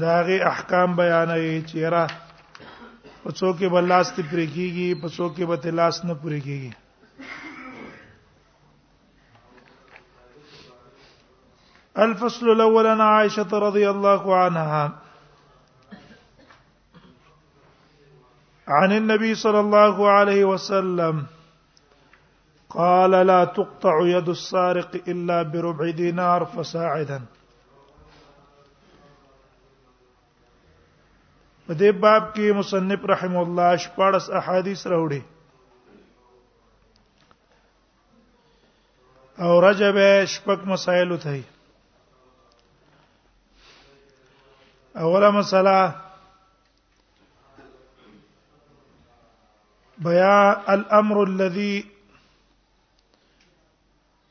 داغه احکام بیانوي چې را پڅو کې بل لاس ته پرې کیږي پڅو کې به لاس نه پرې کیږي الفصل الاول عن عائشه رضي الله عنها عن النبي صلى الله عليه وسلم قال لا تقطع يد السارق الا بربع دينار فساعدا په دې باب کې مصنف رحم الله شپارس احادیث راوړي او رجب شپک مسائل ته اوله مسله بيان الامر الذي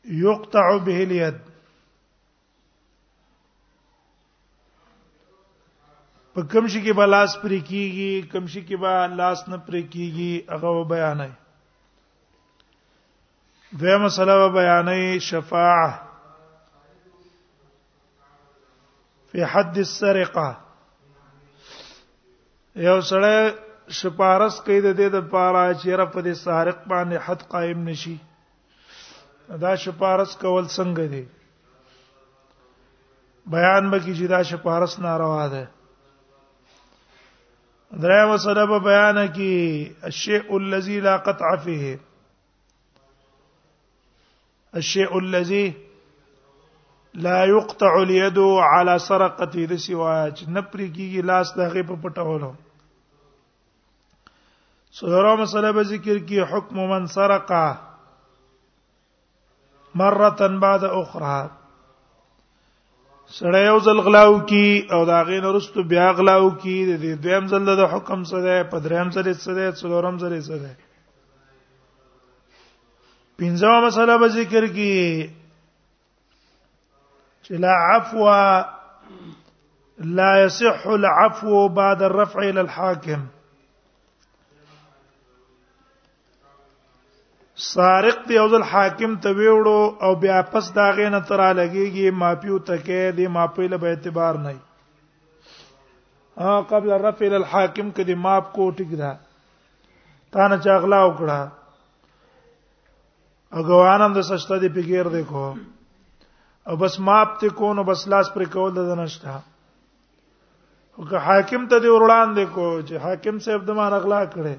يقطع به اليد په کوم شي کې به لاس پرې کیږي کوم شي کې به لاس نه پرې کیږي هغه بیانای دویمه مسله بیانای شفاعه په حد السرقه یو سړی شپارس کوي د دې د پاره چې رب دې سارق باندې حد قائم نشي دا شپارس کول څنګه دی بیان به کې چې دا شپارس ناروا ده دریم سبب بیان کی الشیء الذی لا قطع فیه الشيء الذي لا يقطع اليد على سرقته د سوا چې نپری کیږي لاس دغه په پټولو سره مسله به ذکر کی حکم من سرقه مره بعد اخرى سړی یو ځل غلاو کی او دا غین ورستو بیا غلاو کی د دې دویم ځل د حکم سره په دریم ځل سره څلورم ځل سره پنځمه مسله به ذکر کی چې لا عفو لا يصح العفو بعد الرفع الى الحاكم سارق دی او ځل حاکم ته ویوړو او بیا پس دا غې نه ترا لګيږي ماپیو تکې دی ماپې له اعتبار نه ها قبل الرفع الى الحاكم کدي ماپ کو ټیک ده تا نه چا غلا وکړه او ګوانم د سشته دی پیګیر دی کو او بس ماپ ته کو نو بس لاس پر کول د نشته او که حاکم ته دی ورلان دی کو چې حاکم صاحب د مان غلا کړي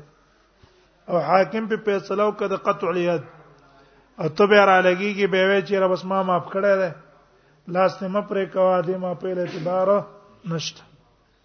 او حاکم په فیصله او کده قطع الیت او ته به را لګیږي به وی چې را بس ما ماف کړی دی لاس ته مپرې کوا دې ما په اعتبار نشته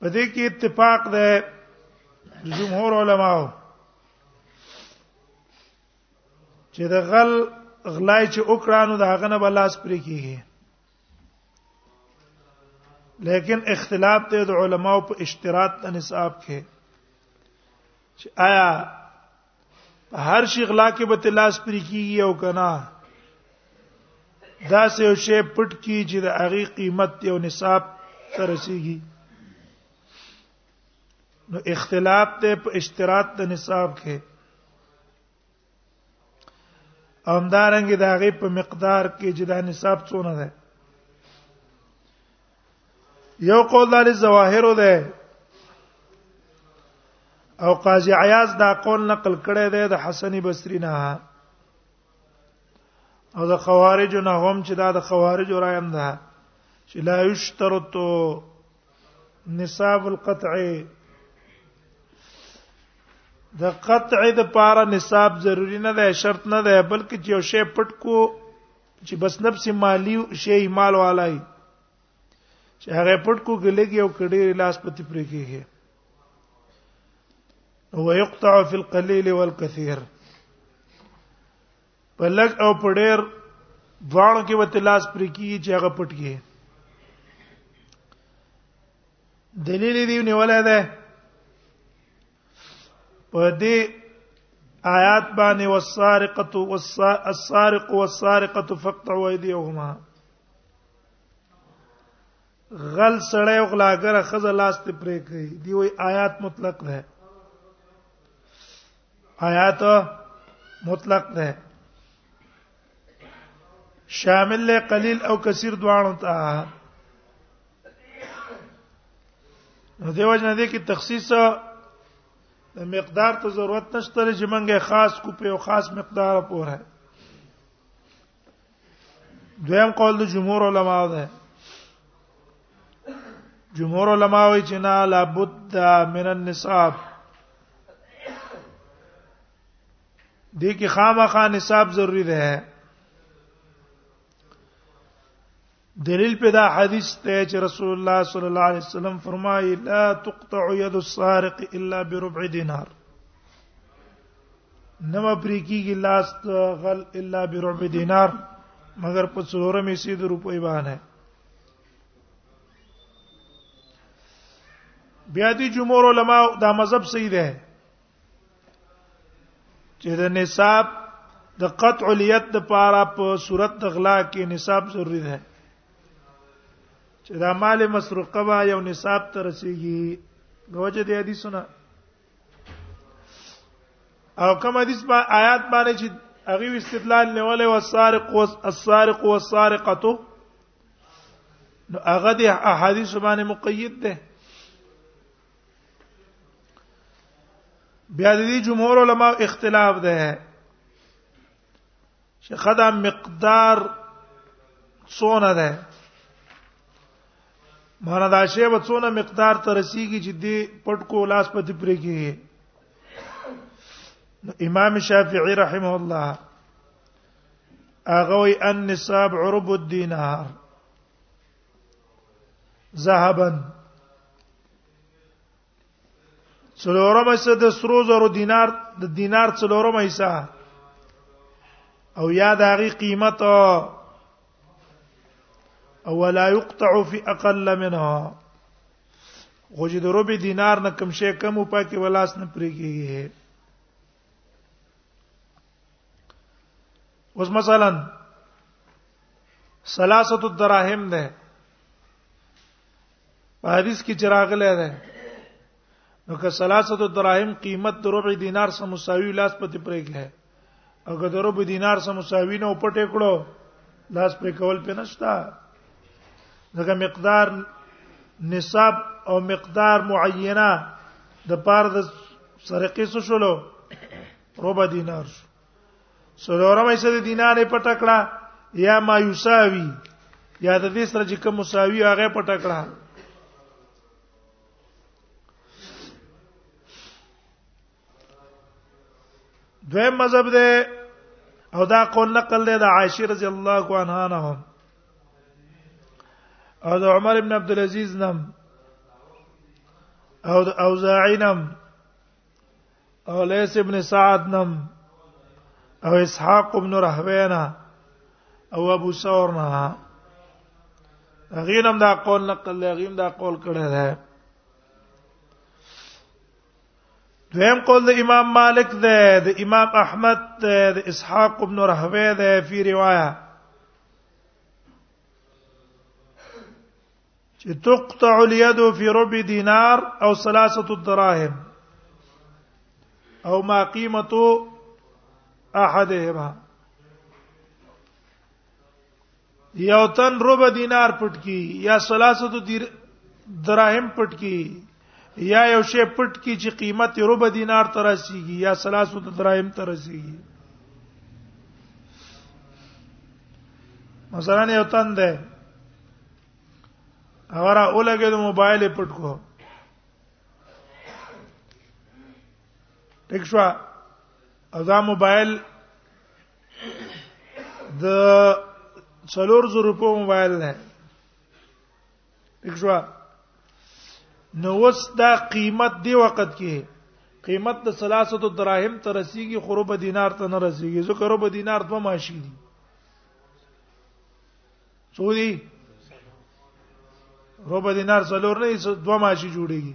په دې کې اتفاق ده جمهور علماو چې د غل غلای چې وکړانو د هغه نه بلاس پرې کیږي لیکن اختلاف ته د علماو په اشتراط ته نصاب کې چې آیا هر شي غلا کې به تلاس پرې کیږي او کنا دا سه یو شی پټ کی چې د هغه قیمت یو نصاب ته رسیږي نو اختلاف ته په اشتراط د نصاب کې همدارنګه د هغه په مقدار کې چې دا نصاب څونه ده یو قول دار زواهر ده او قاضی عیاض دا قول نقل کړی دی د حسن بصری نه او د خوارج نه هم چې دا د خوارج رایم ده چې لا یشترط نصاب القطع د قطع د پاره نصاب ضروری نه ده شرط نه ده بلکې چې یو شی پټ کو چې بس نفس مالی شی مال والای چې هغه پټ کو ګلګي او کډې لاس پتی پرې کېږي هو يقطع في القليل والكثير پلک او پډېر دواړو کې وته لاس پرې کیږي چې هغه پټ کیږي دلیل دی نیولای ده په دې آیات باندې والسارقه والسارق والسارقه فقطعوا ايديهما غل سړی او غلاګر خزه لاس ته پرې کوي دی وی آیات مطلق ده آیات مطلق ده شامل له قلیل او کثیر دواړو ته نو دیو جن دې کې تخصیص د مقدار ته ضرورت نشته چې منګه خاص کو په یو خاص مقدار پورې دویم قول د جمهور علما ده جمهور علما وایي چې نه لابد من النصاب دې کې خامخا نصاب ضروری ده دلیل په دا حدیث ته چې رسول الله صلی الله علیه وسلم فرمایي لا تقطع يد السارق الا بربع دینار نما پرې کیږي لاس غل الا بربع دینار مگر په څلورم یې سید روپۍ باندې بیا دي جمهور علما دا مذهب صحیح ده چې د نصاب د قطع الیت د پاره په پا صورت د غلا کې نصاب ضروری ده چې دا مال مسروقه با یو نصاب ته رسیږي نوجه دې حدیثونه او کوم حدیث با آیات باندې چې هغه استدلال نیولې و سارق و السارق و السارقه نو هغه د احادیث باندې مقید ده بیا د دې جمهور علما اختلاف ده چې خدا مقدار څونه ده مانا دا شی به څونه مقدار ته رسیږي چې دی پټ کو لاس پتی پرې کیږي امام شافعی رحمه الله اغوی النصاب عرب الدینار ذهبا څلورم حصہ د سرو زرو دینار د دینار څلورم حصہ او یا د هغه قیمت او لا یقطع فی اقل منها خو چې د روب دینار نه کم شي کم او پاکي ولاس نه پرېږي اوس مثلا ثلاثه الدراهم ده په حدیث کې چراغله ده نو که ثلاثه الدراهم قیمت د ربع دینار سره مساوي لاس پته پرې کړه او که د ربع دینار سره مساوي نه پټې کړو لاس پرې کول په نشتا دغه مقدار نصاب او مقدار معینه د پاره د سرقې شولو ربع دینار شو سلورم یې سره دینار په ټکړه یا ما یساوی یا د دې سره چې کوم مساوی هغه په ټکړه دویم مذهب دی او دا قول نقل دی د عائشه رضی الله عنها نه او د عمر ابن عبد العزيز نم او د اوزاعي نم او ليس ابن سعد نم او اسحاق ابن رهوينا او ابو ثور نه غینم دا قول نقل غیم دا قول کړه ده دویم قول د امام مالک ده د امام احمد ده د اسحاق ابن رهوی ده فی روایه چې تقطع اليد في ربع دينار او ثلاثه الدراهم او ما قيمته احدهما یو تن ربع دینار پټ کی یا ثلاثه دراهم پټ کی یا یو شی پټ کی چې قیمت ربع دینار تر رسیدي یا ثلاثه دراهم تر رسیدي مثلا یو تن ده اور اولګه د موبایل پټ کو ټیک شو ازا موبایل د څلور زو روپو موبایل نه ټیک شو نو وس دا قیمت دی وخت کې قیمت د ثلاثه دراهم تر رسیدي خروب دینار ته نه رسیدي ځکه روب دینار په ماشي دي څو دي ربع دینار څلور نه څو دوه ماشي جوړيږي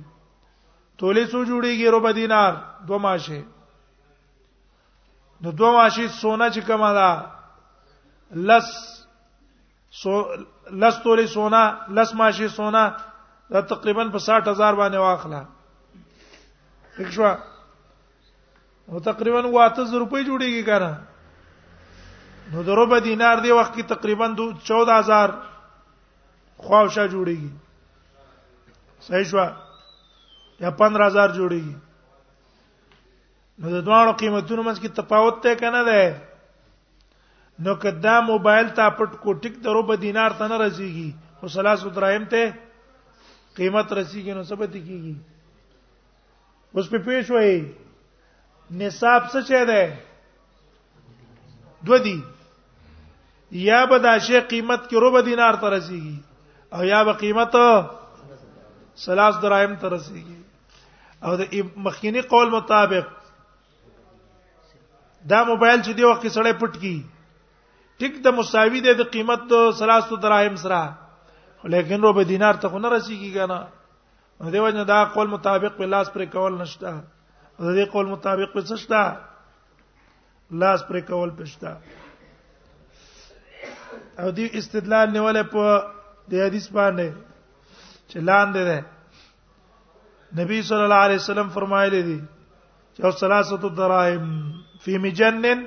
تولې څو جوړيږي ربع دینار دوه ماشي نو دوه ماشي سونا چې کومه ده لس سو لس تولې سونا لس ماشي سونا دا تقریبا په 60000 باندې واخلہ ښه شو نو تقریبا 8000 روپۍ جوړیږي کنه نو د ربع دینار دی وخت کې تقریبا 14000 خواوشه جوړیږي صحیح شو یا 15000 جوړیږي نو د دوه قیمتونو منځ کې تفاوت ته کنه ده نو کدا موبایل تا پټ کو ټیک درو به دینار ته نه رسیږي خو سلاسو دراهم ته قیمت رسیږي نو سبت کیږي اوس په پیښ وای نصاب څه چي ده دو دي یا به دا شی قیمت کې ربع دینار تر رسیږي او یا به قیمت سلاس دراهم تر رسیږي او د مخکینی قول مطابق دا موبایل چې دی وخت کې سړی پټ کی ټیک د مساوي دی د قیمت د 300 دراهم سره لیکن روبه دینار ته نه رسیږي کنه نو دیو جن دا قول مطابق په لاس پر کول نشته د دې قول مطابق په څشتا لاس پر کول پښتا او دی استدلال نیول په د حدیث باندې چې لاندې ده نبی صلی الله علیه وسلم فرمایلی دی چې او ثلاثه الدراهم فی مجنن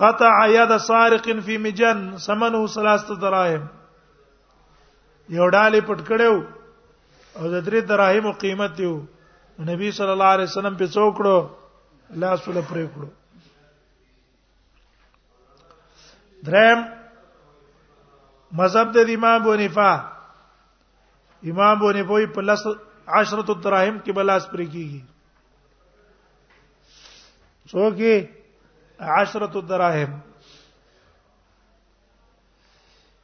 قطع يد سارق في مجن ثمنه ثلاثه دراهم یو ډالې پټ کړو او د درې دراهم قیمت یو نبی صلی الله علیه وسلم په څوکړو لاس ول پرې کړو درم مذهب د امام بونیفا امام بونیفوی په لس عشرۃ الدراهم کې بلاس پرې کیږي څوک عشرۃ الدراهم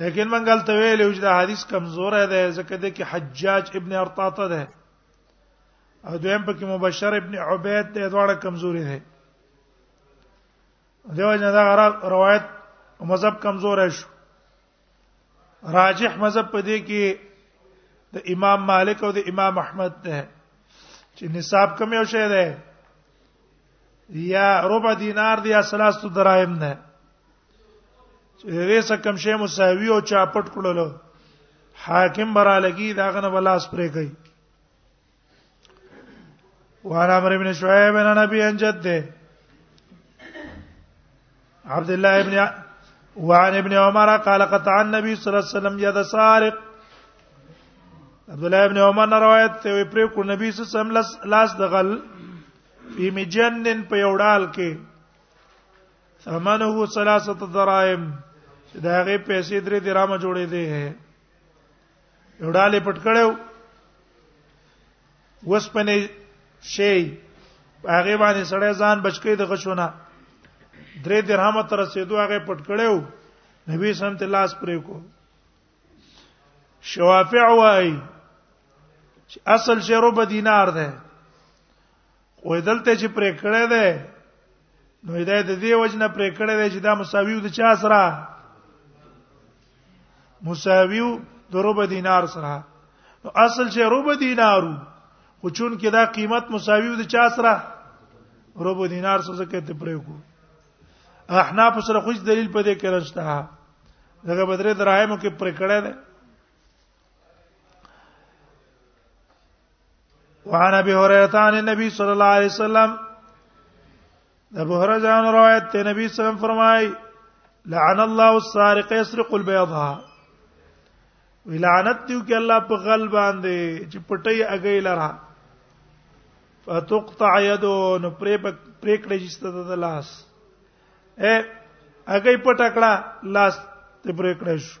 لیکن منګل ته ویل چې دا حدیث کمزور دی ځکه د کې حجاج ابن ارطاطه ده او دویم په کې مبشر ابن عبید ته دواړه کمزوري دي دیو جنا دا روایت مذهب کمزور شو راجح مذهب په دې کې د امام مالک او د امام احمد ده چې نصاب کم یو شی ده یا ربع دینار دی یا 300 دراهم ده هغه څه کم شی مساوي او چاپټ کړل حاکم برا لګي دا غنه بلاس پرې کوي وعن عمرو بن شعيب بن نبي عن جده عبد الله ابن وعن ابن عمر قال قطع النبي صلى الله عليه وسلم يد سارق عبد الله ابن عمر نه روایت ته وی پر کو نبی صلی الله علیه وسلم لاس دغل فی مجنن په یوډال کې ثمنه ثلاثه دراهم چې دا غي پیسې درې درامه جوړې دي یو ډالې پټ کړو وسپنې شي هغه باندې سړی ځان بچکی د غشونه درې درهمه تر رسیدو هغه پټ کړو نبی سم ته لاس پرې کو شوافع وای اصل شی ربع دینار ده خو دلته چې پرې کړه ده نو هدایت د دې وجنه پرې کړه ده چې دا مساوی د چا سره مساوی د ربع دینار سره نو اصل چې ربع دینارو خو چون کې دا قیمت مساوی د چا سره ربع دینار سره کې ته پرې کو احناف سره خوش دلیل پدې کې رښتا دغه بدره دراهمو کې پرې کړه ده وعن ابي هريره عن النبي صلى الله عليه وسلم ابو هريره جان روایت ته نبی صلی الله علیه وسلم فرمای لعن الله السارق يسرق البيضه ولعنت دیو کې الله په غل باندې چې پټي اگې لرا فتقطع يده نو پرې پرې کړې چې ست د لاس اے اگې پټکړه لاس ته پرې کړې شو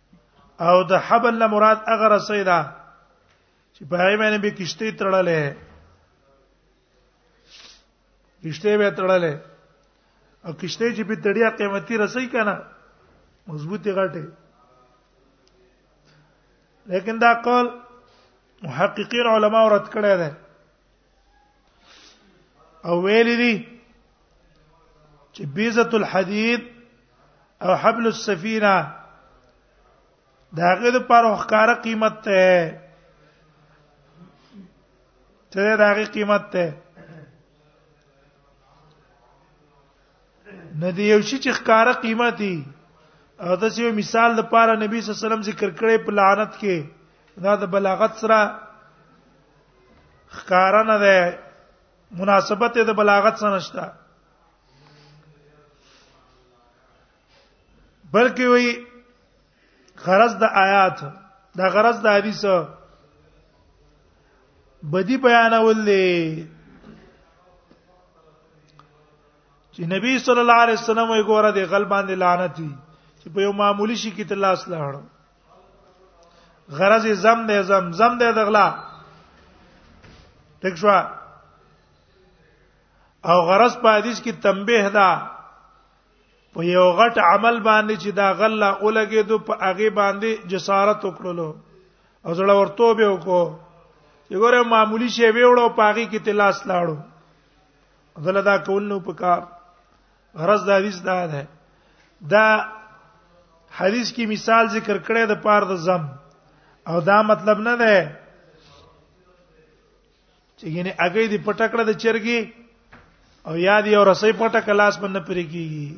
او د حبل نه مراد هغه رسې ده چې په هغه باندې به کشته تړلې کشته به تړلې او کشته چې په تړیا قیمتي رسې کنه مضبوطی غټه لیکن دا قول محققین علما رد کړی دی او ویل دي چې بیزه الحديد او حبل السفينه دا غي د پر وخکاره قیمت ته ته دا غي قیمت ته نه دی یو شي چې ښکارا قیمتي او دا یو مثال د پاره نبی صلی الله علیه وسلم ذکر کړی په لعنت کې دا د بلاغت سره ښکارنه ده مناسبت د بلاغت سره نشته بلکې وی غرض د آیات دا غرض د حدیث بدی بیانول دي چې نبی صلی الله علیه وسلم یې ګوره د غل باندې لعنت دي چې په یو معمولی شي کې تلاش لاړ غرض زم دی زم زم دی دغلا تکشوا او غرض په حدیث کې تنبیه ده په یو غټ عمل باندې چې دا غله اولګېدو په هغه باندې جسارت وکړلو او زړه ورته به وکړو چې ګوره معمولی شی ویوړو پاغي کې تلاس لاړو دله دا کول نو پکار غرض دا حدیث دا ده دا حدیث کې مثال ذکر کړی د پار د زم او دا مطلب نه ده چې ګینه اگې دی پټکړه د چرګي او یا دی او رسې پټک لاس باندې پرې کیږي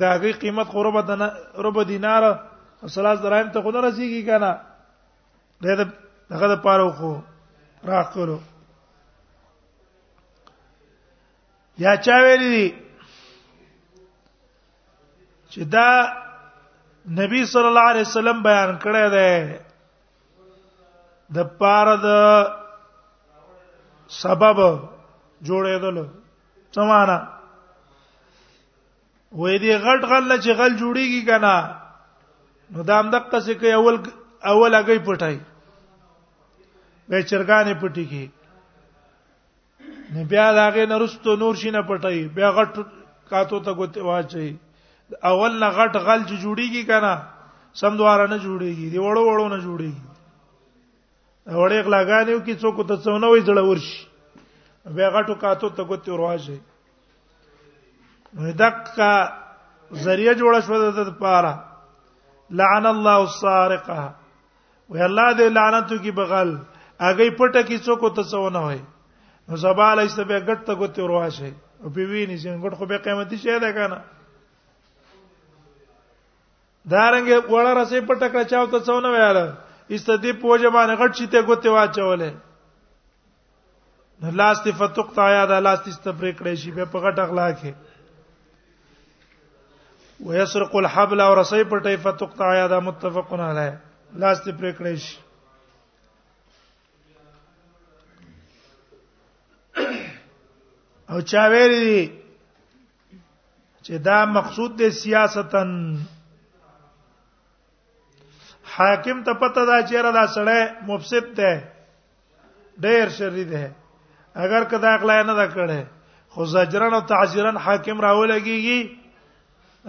دا هغه قیمت قربه دنا رب دینار او سلاس دراهم ته خو نه رسیږي کنه دا دغه د پاره خو راخلو یا چا ویلي چې دا نبی صلی الله علیه وسلم بیان کړی دی د پاره د سبب جوړېدل سمانا وې دې غټ غل چې غل جوړیږي کنه نو دا هم دقه څه کوي اول اول هغه پټای به چرګانې پټی کی نه بیا داغه نرستو نور شي نه پټي بیا غټ کاتو ته ګوتې واچي اول نه غټ غل چې جوړیږي کنه سم دواره نه جوړیږي دی وړو وړو نه جوړیږي وړې غلاګانیو کې څوک ته څونه وي زړه ورشي بیا غټو کاتو ته ګوتې ورواچي دقه ذریعہ جوړ شو د پاره لعن الله السارقه وی الله دې لعنتو کی بغل اگې پټه کی څوک ته څونه وای نو زبا علی سبه غټ ته ګوتې ورواشه او په ویني چې غټ خو به قیمتي شی ده کنه دارنګ وړه رسې پټه کړه چاو ته څونه ویاله است دې پوجا باندې غټ شي ته ګوتې واچولې لاس ته فتق تا یا د لاس ته استپرې کړې شي په غټه غلا کې ويسرق الحبل او رسې پټې فتق تا یا د متفقون علیه لاس ته پرې کړې شي او چا ویلي چې دا مقصود دی سیاستن حاکم ته پته دا چیرې دا سړی مفسد دی ډیر شری دی اگر کدا اخلا نه دا کړي خو زجرن او تعذيرن حاکم راولګيږي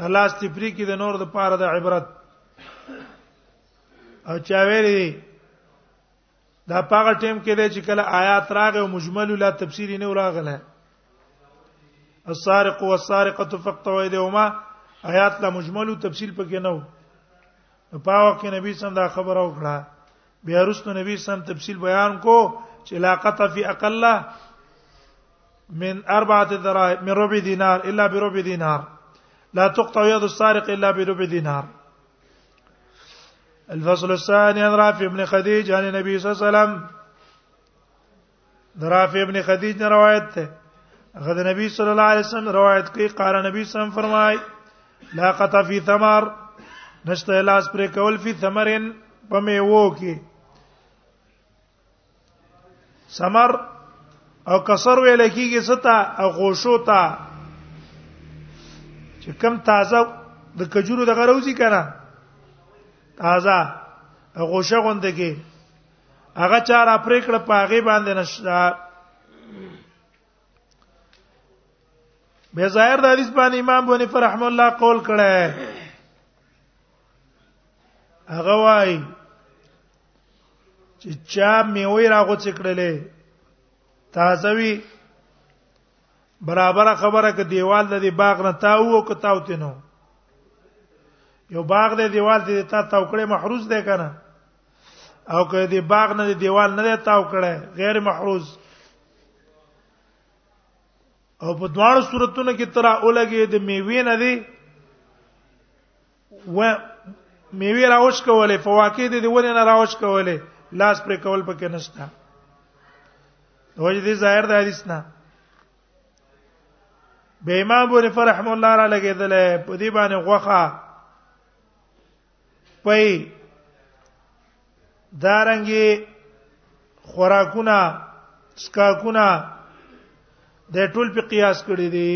الله استفری کې د نور د پاره د عبرت او چا ویلي دا پاغه ټیم کې دی چې کله آیات راغې او مجمل لا تفسیر نه راغله السارق والسارقه فقطعوا ايديهما آیات لا مجمل تفصیل پکې نه و په واقع کې نبی سم دا خبره وکړه بیا رسول نبی سم تفصیل بیان کو چې لا قطع فی اقل من اربعه دراهم من ربع دینار الا بربع دینار لا تقطع يد السارق الا بربع دینار الفصل الثاني عن رافع بن خديج عن النبي صلى الله عليه وسلم رافع ابن خديج نے روایت ہے غد نبی صلی اللہ علیہ وسلم روایت کی قال نبی صلی اللہ علیہ وسلم فرمائے لا قطع فی ثمر نشته لاس پر کول فی ثمرن په میوو کې سمر او کسر ویل کیږي ستا او غوشو تا چې کم تازه د کجورو د غروزی کنه تازه غوشه غونده کې هغه چار اپریکړه پاغه باندې نشدا به ظاهر د حدیث باندې امام بونی پر رحم الله قول کړه هغه وای چې چا میوه راغو څکړلې تازه وی برابر خبره ک دیوال د باغ نه تاو او ک تاو تینو یو باغ د دیوال ته تا تاو کړې محروز ده کنه او که د باغ نه د دیوال نه تاو کړې غیر محروز او په دواړو صورتونو کې ترا اولګي د میوې نه دی و میوه راوچ کولې فواکه دې ونه نه راوچ کولې لاس پر کول پکې نشته وجه دې ظاهر د حدیث نه به امام بوري فرحم الله را لګیدل په دې باندې غوخه پي دارنګي خوراکونه سکاکونه د ټول په قیاس کړی دي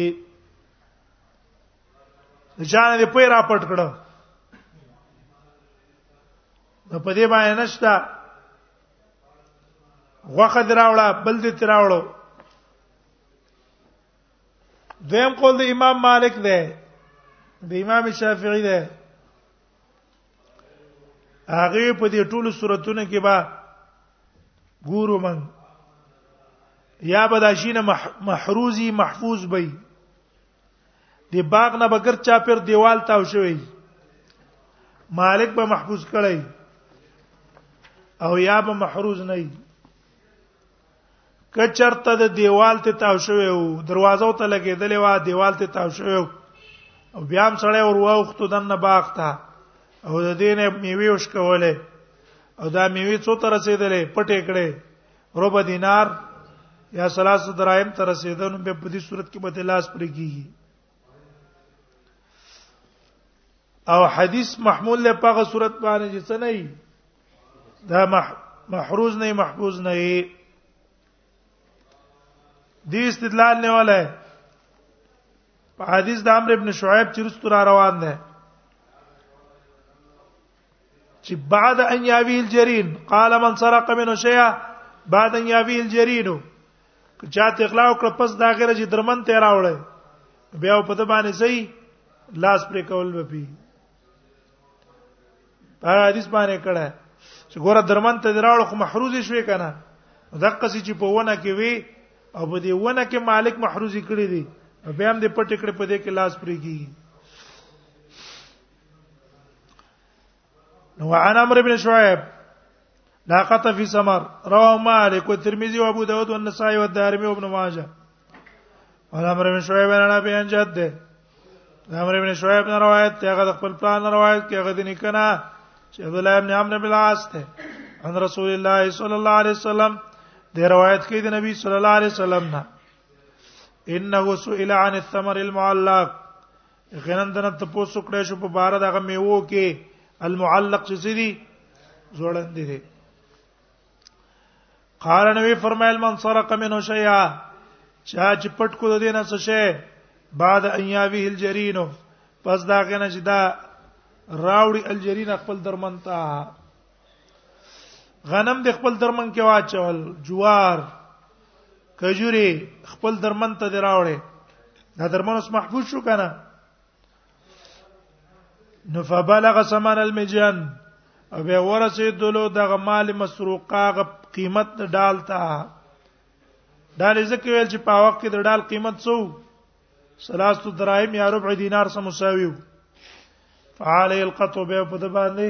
د چانه دې پوی را پټ کړو نو په دې باندې نشتا غوخه دراوړه بل دې تراوړو دویم قول د امام مالک دی د امام شافعي دی هغه په دې ټولو صورتونو کې با ګورو من یا بداشینه محروزی محفوظ بی دی باغ نه بغیر چا پر دیوال تاو شوی مالک به محفوظ کړی او یا به محروز نه وي کچرته د دیوال ته تاو شوی او دروازه ته لګیدلې و دیوال ته تاو شوی او بیا هم سړی ور واوختو دنه باغ ته او د دینه میوه وش کوله او دا میوه څو تر رسیدلې پټې کړې ربع دینار یا ثلاثه دراهم تر رسیدنو به په دې صورت کې به لاس پرې کیږي او حدیث محمول له پاغه صورت باندې چې څه نه وي دا محروز نه محفوظ نه وي دې استدلال نه ولا په حدیث د عمرو ابن شعیب چې رستور روان ده چې بعد ان یاوی الجرین قال من سرق منه شیئا بعد ان یاوی الجرین چاته اغلا وکړه پس دا غره چې درمن ته راوړل بیا په د باندې سي لاس پر کول وپی په حدیث باندې کړه چې ګوره درمن ته راوړل خو محروز شوي کنه دغه څه چې په ونه کې وي او په دې ونه کې مالک محروزي کړی دی بیا هم دې پټ کړې په دې کې لاس پرې کیږي نو عن عمرو بن شعيب لا قطع في سمر رواه مالك والترمذي وابو داود والنسائي والدارمي وابن ماجه وعن عمرو بن شعيب عن ابي عن جده عمرو بن شعيب نے روایت ته هغه خپل پلان روایت کې هغه دین کنا چې عبد الله بن عمرو بن العاص ته ان رسول الله صلی الله علیه وسلم د روایت کې د نبی صلی الله علیه وسلم نه انه سئل عن الثمر المعلق یقینا دنه ته پوسو کړې شو په بار دغه میوو کې المعلق چې سری زوړند دي قال نبی فرمایل من سرق منه شیئا چا چې پټ کو دې نه څه شي بعد ایاوی الجرین پس دا غنه چې دا راوړي الجرین خپل درمن ته غنم د خپل درمن کې واچول جوار کجوري خپل درمن ته دراوړې دا درمن اوس محفوظ شو کنه نو فبلغ ثمن المجان او به ورسېدلو د غمال مسروقه غ قیمت د ډال ته ډال ځکه ویل چې په وخت کې د ډال قیمت څو سلاستو دراهم یا ربع دینار سم مساویو فعلی القطو به په د باندې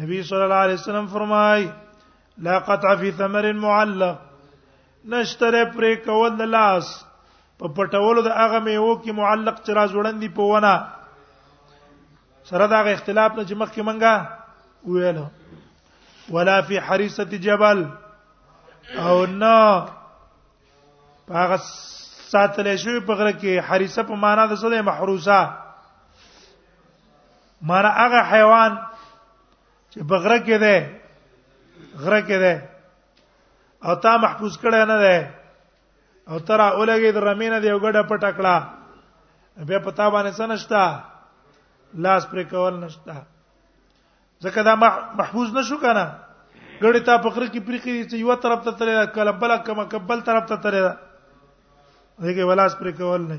نبی صلی الله علیه وسلم فرمای لا قطع فی ثمر معلق نشتره پرې کول د لاس په پټولو د هغه میوه کې معلق چې راز وړاندې په ونه سره دا غ اختلاف نه چې مخکې منګه ویل ولا فی حریصه جبل او نه هغه ساتل شوی په غره کې حریصه په معنا د څه ده محروسه مانا هغه حیوان چې بغره کې ده غره کې ده او تا محفوظ کړی نه ده او ترا اولګي در مینه دی وګړه پټکړه بیا پتا باندې سنشتا لاس پر کول نشتا ځکه دا محفوظ نشو کنه ګړی تا فقره کې پرخي چې یو طرف ته تللی کله بل کما کبل طرف ته تللی دغه ولاس پر کول نه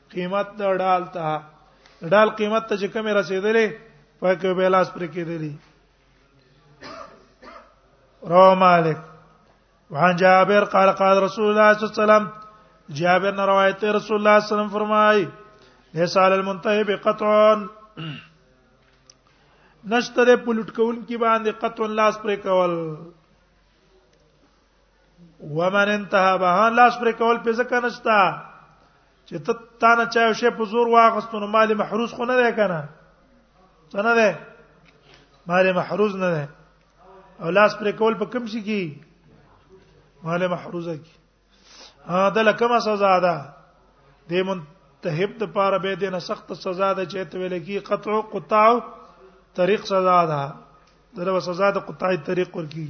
قیمت د ډال ته ډال قیمت ته چې کم رسیدلې په کې به لاس پر کېدلې رو مالک وعن جابر قال قال رسول الله صلی الله علیه وسلم جابر نے روایت ہے رسول اللہ صلی اللہ علیہ وسلم فرمائے ليس على المنتهي بقطع نشتره پلوټ کول کی باندې قطع لاس پر کول ومن انتهى به لاس پر کول په ځکه نشتا چې ته تا نه چا شی په زور واغستونه مال محروز خو نه دی کنه څه نه دی مال محروز نه دی او لاس پر کول په کوم شي کې مال محروزه کې ها د لکه ما سزا ده د منتهب د پاره به دینه سخت سزا ده چې ته ویل کی قطع قطع طریق سزا ده دغه سزا د قطع طریق ورکی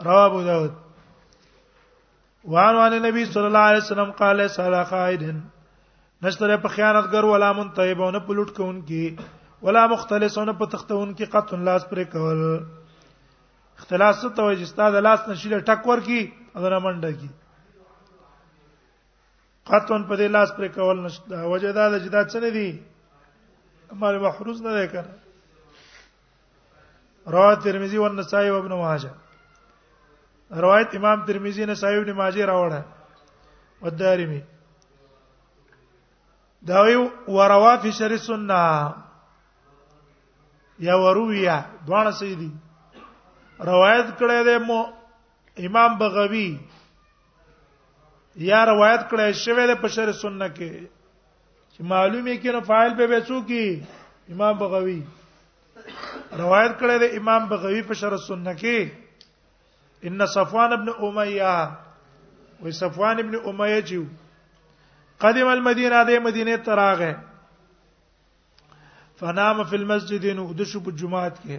رواه ابو داود وان وان نبی صلی الله علیه وسلم قال سلا خائدن نشتره په خیانت ګر ولا منتهبونه پلوټ کون کی ولا مختلسونه په تختون کی قطن لاس پر کول اختلاس ته وایي چې ستاسو لاس نشیله ټکور کی اذر منډه کی قطن په دې لاس پر کول نشته وجدا د جدا څه نه دی امر محروز نه دی کنه رواه ترمذی او نسائی او ابن ماجه روایت امام ترمذی نسائی ابن ماجه راوړه او دارمی دا یو وروا فی شر سنه یا ورویا دوانه سیدی روایت کړی دی مو امام بغوی یا روایت کړی شوی دی په شر سنه کې چې معلومه کینه فاعل به وسو کی امام بغوی روایت کړی دی امام بغوی په شرح سنت کې ان صفوان ابن امیہ و صفوان ابن امیہ چې قدم المدینه د مدینه تراغه فنام فی المسجد نو د شپ جمعات کې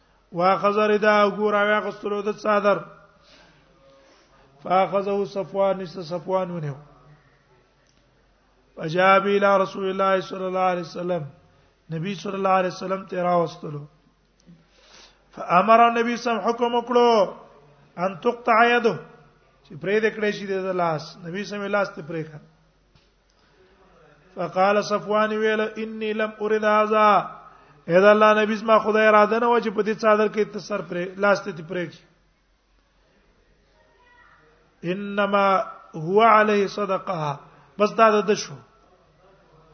واخذ ردا ګور او غسلو د صادر فاخذه صفوان نس صفوان ونیو فجاب الى رسول الله صلی الله علیه وسلم نبی صلی الله علیه وسلم ته راوستلو فامر النبي صلی الله حکم وکړو ان تقطع يده چې پرې د کړې شي د لاس نبی صلی الله علیه وسلم لاس ته پرې کړ فقال صفوان ویل انی لم اريد هذا اذا الله نبی زما خدای اراده نه و چې په دې څادر کې ته سر پرې لاس ته پرې کی انما هو عليه صدقه بس دا د شو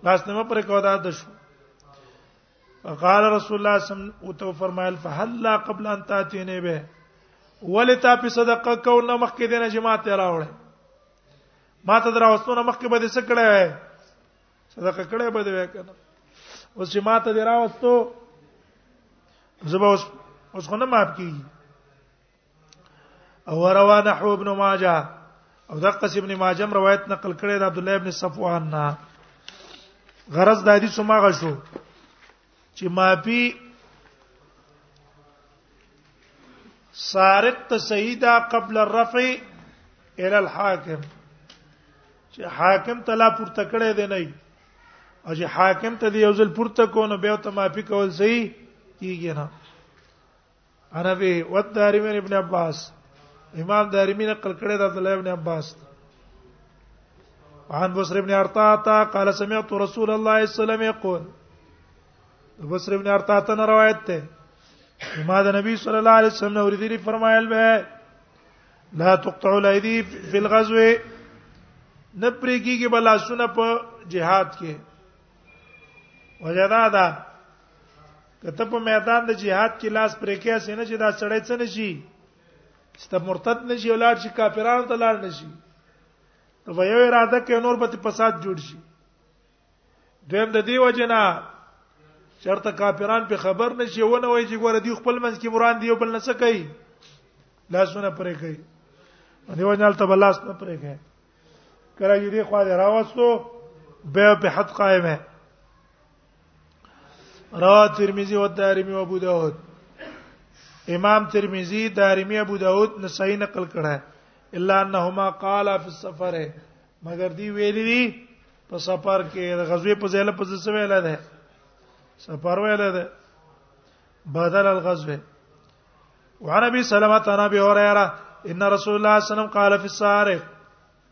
لاس نه پرې کو دا د شو قال رسول الله صلی الله علیه وسلم او تو فرمایل فهل لا قبل ان تاتینه به ولتا په صدقه کو نه مخکې دینه جماعت راوړل ما ته دراوستونه مخکې به دې څه کړې وای صدقه کړې به دې وکنه اوس چې ما ته دراوستو زبا اوس اوس خو نه ماپ کیږي او روا نحو ابن ماجه او دقه ابن ماجه روایت نقل کړی د عبد الله ابن صفوان نه غرض د حدیث ما غشو چې ماپی سارق ته سیدا قبل الرفع الى الحاکم چې حاکم تلا پورته کړی دی نه او چې حاکم ته دی یو ځل پورته کو نو بیا ته ماپی کول صحیح کیږي نه انا به والدارمي ابن عباس امام دارمي نقل کړی د عبد الله ابن عباس عن بصر ابن ارطاطه قال سمعت رسول الله صلى الله عليه وسلم يقول بصر ابن ارطاطه نه روایت ده ما د نبی صلی الله علیه وسلم نور دي فرمایل به لا تقطع الايدي في الغزو نه پرېږي کې بل اسونه په جهاد کې وجدا ده کته په میدان د جهاد کې لاس پرې کې اسنه چې دا سړی څه نشي چې ته مرتد نشي ولار شي کافرانو ته لار نشي نو په یو اراده کې نور به فساد جوړ شي دویم د دې وجنا چرته کافران په خبر نشي ونه وای چې ګوره دی خپل منځ کې مران دی بل نه څه کوي لاسونه پرې کوي دی وجنال ته بل لاس نه پرې کوي کله یې دی خو راوستو به په حد قائم ہے رواه ترمذی او دارمی او ابو داود امام ترمذی دارمی ابو داود نسائی نقل کړه الا انهما قال فی السفر مگر دی ویلی دی په سفر کې د غزوه په ځای له په څه ویل ده سفر ویل ده بدل الغزوه وعن ابي سلمة عن ابي هريره ان رسول الله صلى الله عليه وسلم قال في السارق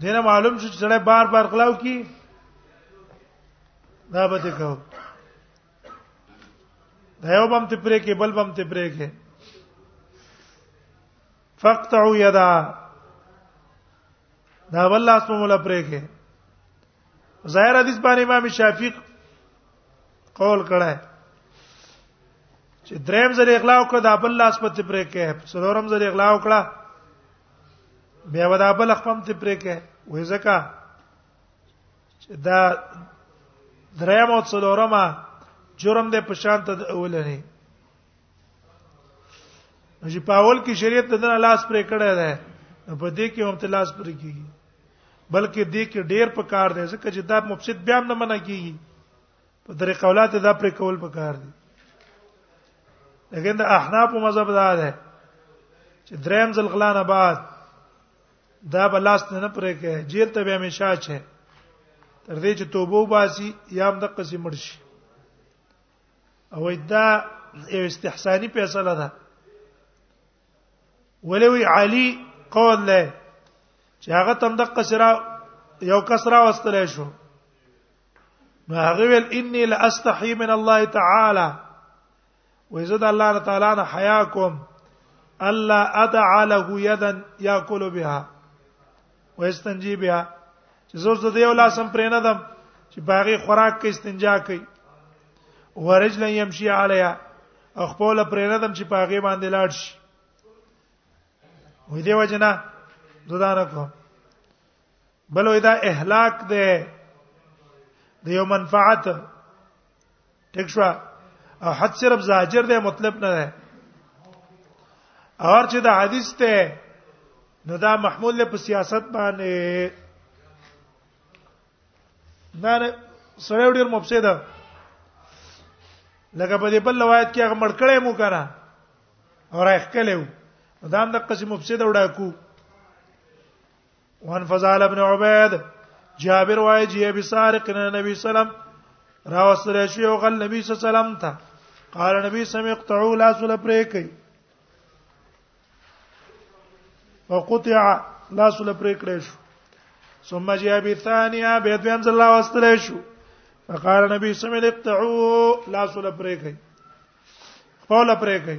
دینه معلوم شو چې سړی بار بار غلاو کی دا به ته کو دا یو بم ته پرې کې بل بم ته پرې کې فقطعوا یدا دا والله اسمه مولا پرې کې ظاهر حدیث باندې امام شافعی قول کړه چې دریم ځل اغلا وکړه د خپل لاس په تپره کې څلورم ځل اغلا وکړه بیا ودا بل خپل تپره کې وې زکه چې دا دریم او څلورمه جرم دې په شان ته اولنې چې په اول کې شریعت د دنه لاس پرې کړی دی په دې کې هم ته لاس پرې کیږي بلکې دې کې ډیر په کار دی ځکه چې دا مفسد بیا نه منع کیږي په درې قولات دا پرې کول په کار دی لیکن د احناف مذهب دا ده چې دریم ځل غلا نه بعد دا بلاس نه پرې کې جیل ته به همیشه چه تر دې چې توبه وباسي یا هم د قسم مرشي او دا یو استحسانی فیصله ده ولوی علی قول له چې هغه تم د قصرا یو کسرا واستل شو نو هغه ویل انی لا استحی من الله تعالی وزد الله تعالی نه حیا کوم الا ادع له یدا یاکل بها ويستنجي بها چې زوس د یو لاسم پرې نه دم چې باغی خوراک کې استنجا کوي ورجل يمشي عليها خپل پرې نه دم چې باغی باندې لاړ شي وې دی وجنا دودانه کو بل وې دا اهلاک ده د یو منفعت ټیک شو او حد صرف زاجر دی مطلب نه ده اور چې دا حدیث ته نو دا محمول له سیاست باندې نه سره ډیر مفسد لکه په دې بل روایت کې هغه مړکړې مو کنه اور اخ کلو دا هم د قسم مفسد وډاکو وان فضال ابن عبید جابر وای جی ابي سارق نبی سلام راوسره شو یو غل نبی صلی الله علیه وسلم ته قال نبی سم اقطعوا لا سل پریکي وقطع لا سل پریکړې شو ثم جاء بثانيه به دویم ځل لا وسره شو فقال نبی سم اقطعوا لا سل پریکي خپل پریکي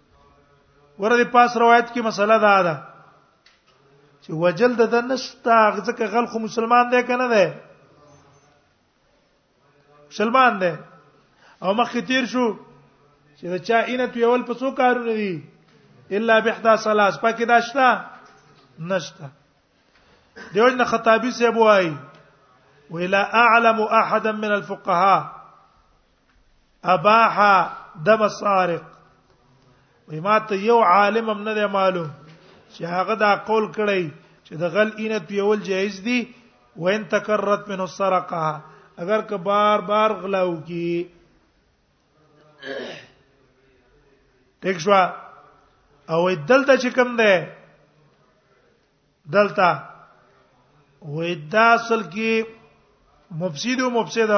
ورته پاس روایت کې مسله دا ده چې وجل د نشتا ځکه غل خو مسلمان دی کنه دی مسلمان دی او مخ تیر شو چې دا چا اینه تو یول په څو کارونه دي الا بحدا سلاس پکې داشتا نشتا دیو جن خطابی سے بوای ولا اعلم احدا من الفقهاء اباح دم السارق وی ما ته یو عالم هم نه دی معلوم چې هغه دا قول کړی چې د غل اینت پیول جایز دی وان تکررت منه السرقه اگر که بار بار غلاو کی ټیک شو او دلته چې کوم ده دلته وې دا اصل کې مفسد او مفسد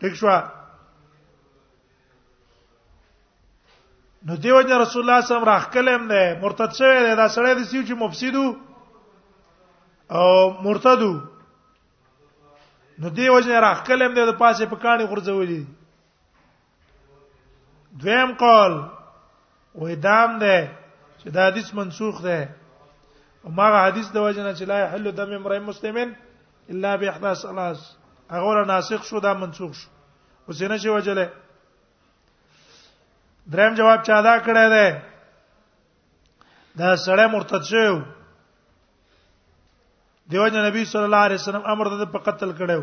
ټیک شو نو دیو جن رسول الله صلی الله علیه وسلم راخلم نه مرتد شوی دی دا سړی د سیو چې مفسد او مرتد نو دیو جن راخلم نه د پاسه په کاني غرزولې دویم قول و دام ده چې دا حدیث منسوخ ده او ما حدیث د وجنه چې لا يحل دم امرئ مسلمن الا باحدى ثلاث هغه ور ناسخ شو دا منسوخ شو اوس نه شي وجله دریم جواب چا دا کړی دی دا سړی مرتد شو دیو جن نبی صلی الله علیه وسلم امر د په قتل کړو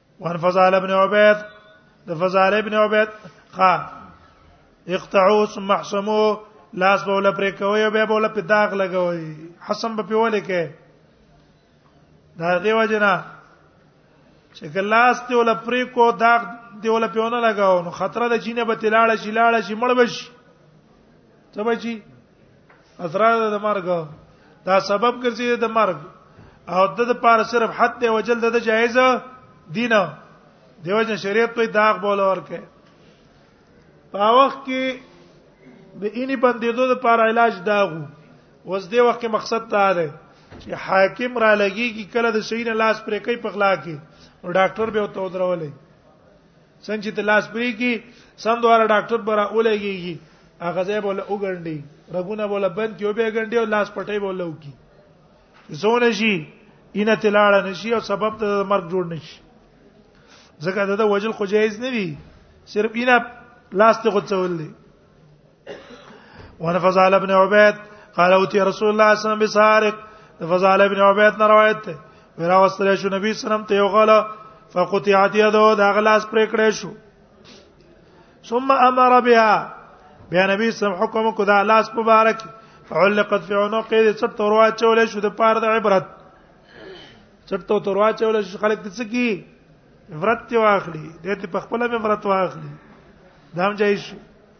وان فضال ابن عبيد د فضال ابن عبيد قال اقطعوا ثم احسموا لاس به ولا پرې کوي او به ولا په داغ لګوي حسن به پیول کې دا دی وجنا چې ګلاس ته ولا پرې کو داغ دی ولا پیونه لګاو نو خطر د چینه به تلاړه شي لاړه شي مړ بشي څه بچي اسرار د مرګ دا سبب ګرځي د مرګ او د لپاره صرف حد دی وجل د جایز دینه دیو جن شریعت په داغ بول ورکه په وخت کې د اینی بندیدو لپاره علاج داغو وز دی وخت کې مقصد دا دی چې حاکم را لګي کې کله د شین لاس پرې کوي په غلا کې او ډاکټر به وته درولې څنګه چې تلاس پری کی سم دواره ډاکټر برا اولګيږي هغه ځای بوله وګڼډي رګونه بوله بند کیو به ګڼډي او لاس پټي بوله وکي زونه شي اینه تلاړه نشي او سبب ته مرګ جوړ نشي ځکه دا د وجل خو جایز نه وي صرف اینه لاس ته غوڅول دي ونفضل ابن عبيد قال اوتي رسول الله صلى الله عليه وسلم بسارق فضل ابن عبيد نه روایت ده ورا وسره شو نبی سلام ته یو غلا فقطعت يده دا غلاس پرې کړې شو ثم امر بها بیا نبی سم حکم کو دا لاس مبارک علقت في عنق دې څټ توروا چولې شو د پاره د عبرت څټ تو توروا چولې شو خلک دې سکی عبرت واخلي دې ته په خپل عبرت واخلي دام جایز شو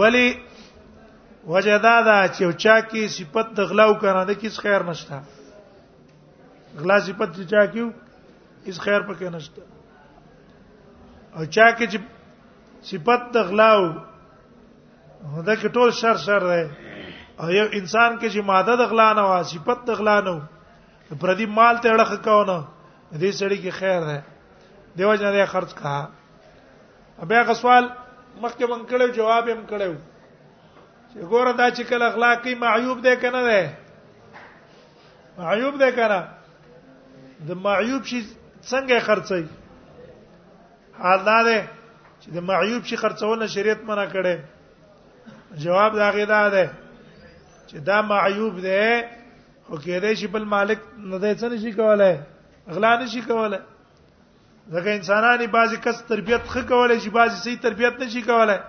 ولی وجدا دا چې چا کې صفت د غلاو کنه د کیس خیر نشته غلا صفت چې چا کیو هیڅ خیر پکې نشته او چا کې چې صفت د غلاو دا کې ټول شر شر دی او یو انسان کې چې ماده د غلا نه وا صفت د غلا نه پردي مال ته اړه کاونه دې سړی کې خیر ده دیو جن دې خرج کا بیا غسوال مخکې مونږ کړو جواب هم کړو چې ګوره دا چې کله اخلاقی معیوب ده کنه ده معیوب ده کنه د معیوب شي څنګه خرڅي حال دا ده چې د معیوب شي خرڅول شریعت منع کړي جواب دا غیدا ده چې دا معیوب ده او کېدای شي بل مالک نه ده څه نشي کولای اغلا نشي کولای ځکه انسانانی بعضی کس تربیت خه کولای شي بعضی صحیح تربیت نشي کولای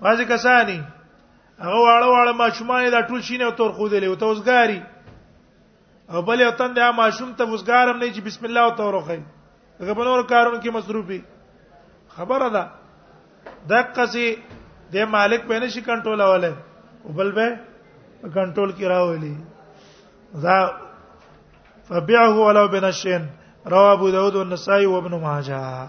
بعضی کسانی هغه واړه واړه ماشومان دا ټول شینه تور خو دي او توسګاری او بل یو تند یا ماشوم ته وسګارم نه چې بسم الله او توروخی هغه بنور کارون کې مصروفي خبره ده دقه سي د مالک په نشي کنټرول اوله او بل به کنټرول کې راولي دا فبيعه ولو بنشن رواه ابو داود والنسائي وابن ماجه